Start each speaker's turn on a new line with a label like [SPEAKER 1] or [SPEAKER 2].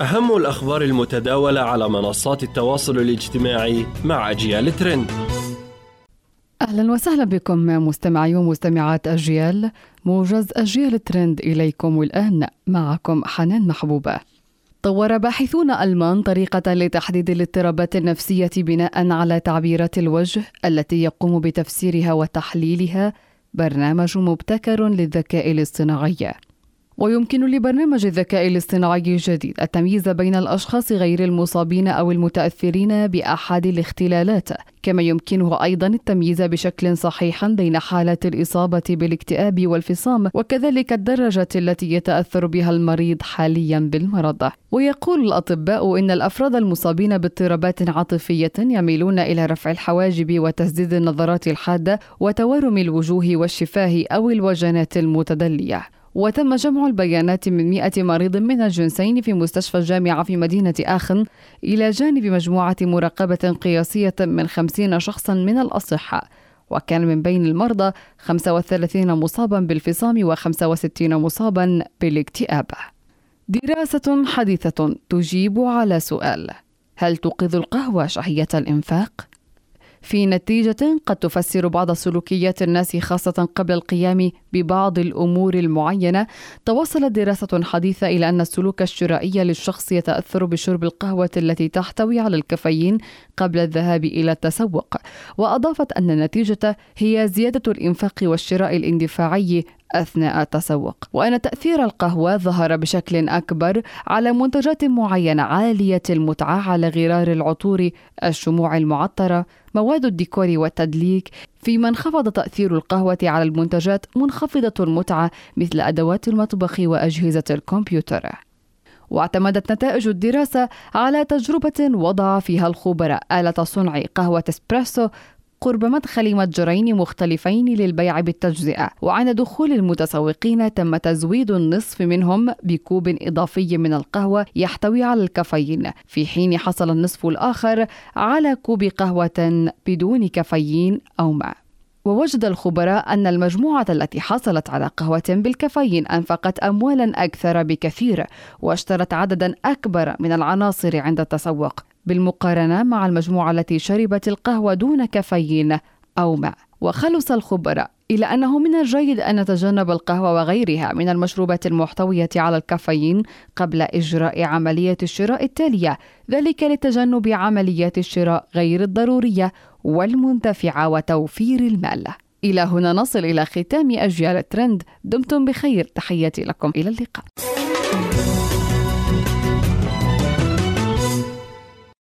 [SPEAKER 1] أهم الأخبار المتداولة على منصات التواصل الاجتماعي مع أجيال ترند.
[SPEAKER 2] أهلا وسهلا بكم مستمعي ومستمعات أجيال. موجز أجيال ترند إليكم الآن. معكم حنان محبوبة. طور باحثون ألمان طريقة لتحديد الاضطرابات النفسية بناء على تعبيرات الوجه التي يقوم بتفسيرها وتحليلها. برنامج مبتكر للذكاء الاصطناعي. ويمكن لبرنامج الذكاء الاصطناعي الجديد التمييز بين الأشخاص غير المصابين أو المتأثرين بأحد الاختلالات كما يمكنه أيضا التمييز بشكل صحيح بين حالات الإصابة بالاكتئاب والفصام وكذلك الدرجه التي يتأثر بها المريض حاليا بالمرض. ويقول الأطباء إن الأفراد المصابين باضطرابات عاطفية يميلون إلى رفع الحواجب وتسديد النظرات الحادة وتورم الوجوه والشفاه أو الوجنات المتدلية. وتم جمع البيانات من 100 مريض من الجنسين في مستشفى الجامعة في مدينة آخن إلى جانب مجموعة مراقبة قياسية من 50 شخصا من الأصحاء وكان من بين المرضى 35 مصابا بالفصام و65 مصابا بالاكتئاب دراسة حديثة تجيب على سؤال هل توقظ القهوة شهية الإنفاق؟ في نتيجة قد تفسر بعض سلوكيات الناس خاصة قبل القيام ببعض الأمور المعينة. توصلت دراسة حديثة إلى أن السلوك الشرائي للشخص يتأثر بشرب القهوة التي تحتوي على الكافيين قبل الذهاب إلى التسوق وأضافت أن النتيجة هي زيادة الإنفاق والشراء الاندفاعي أثناء التسوق. وأن تأثير القهوة ظهر بشكل أكبر على منتجات معينة عالية المتعة على غرار العطور الشموع المعطرة مواد الديكور والتدليك فيما انخفض تأثير القهوة على المنتجات منخفضة المتعة مثل أدوات المطبخ وأجهزة الكمبيوتر. واعتمدت نتائج الدراسة على تجربة وضع فيها الخبراء. آلة صنع قهوة إسبريسو قرب مدخل متجرين مختلفين للبيع بالتجزئة وعند دخول المتسوقين تم تزويد النصف منهم بكوب إضافي من القهوة يحتوي على الكافيين في حين حصل النصف الآخر على كوب قهوة بدون كافيين أو ماء. ووجد الخبراء أن المجموعة التي حصلت على قهوة بالكافيين أنفقت أموالا أكثر بكثير واشترت عددا أكبر من العناصر عند التسوق. بالمقارنة مع المجموعة التي شربت القهوة دون كافيين أو ماء. وخلص الخبراء إلى أنه من الجيد أن نتجنب القهوة وغيرها من المشروبات المحتوية على الكافيين قبل إجراء عملية الشراء التالية ذلك لتجنب عمليات الشراء غير الضرورية والمنتفعة وتوفير المال. إلى هنا نصل إلى ختام أجيال الترند. دمتم بخير. تحياتي لكم. إلى اللقاء.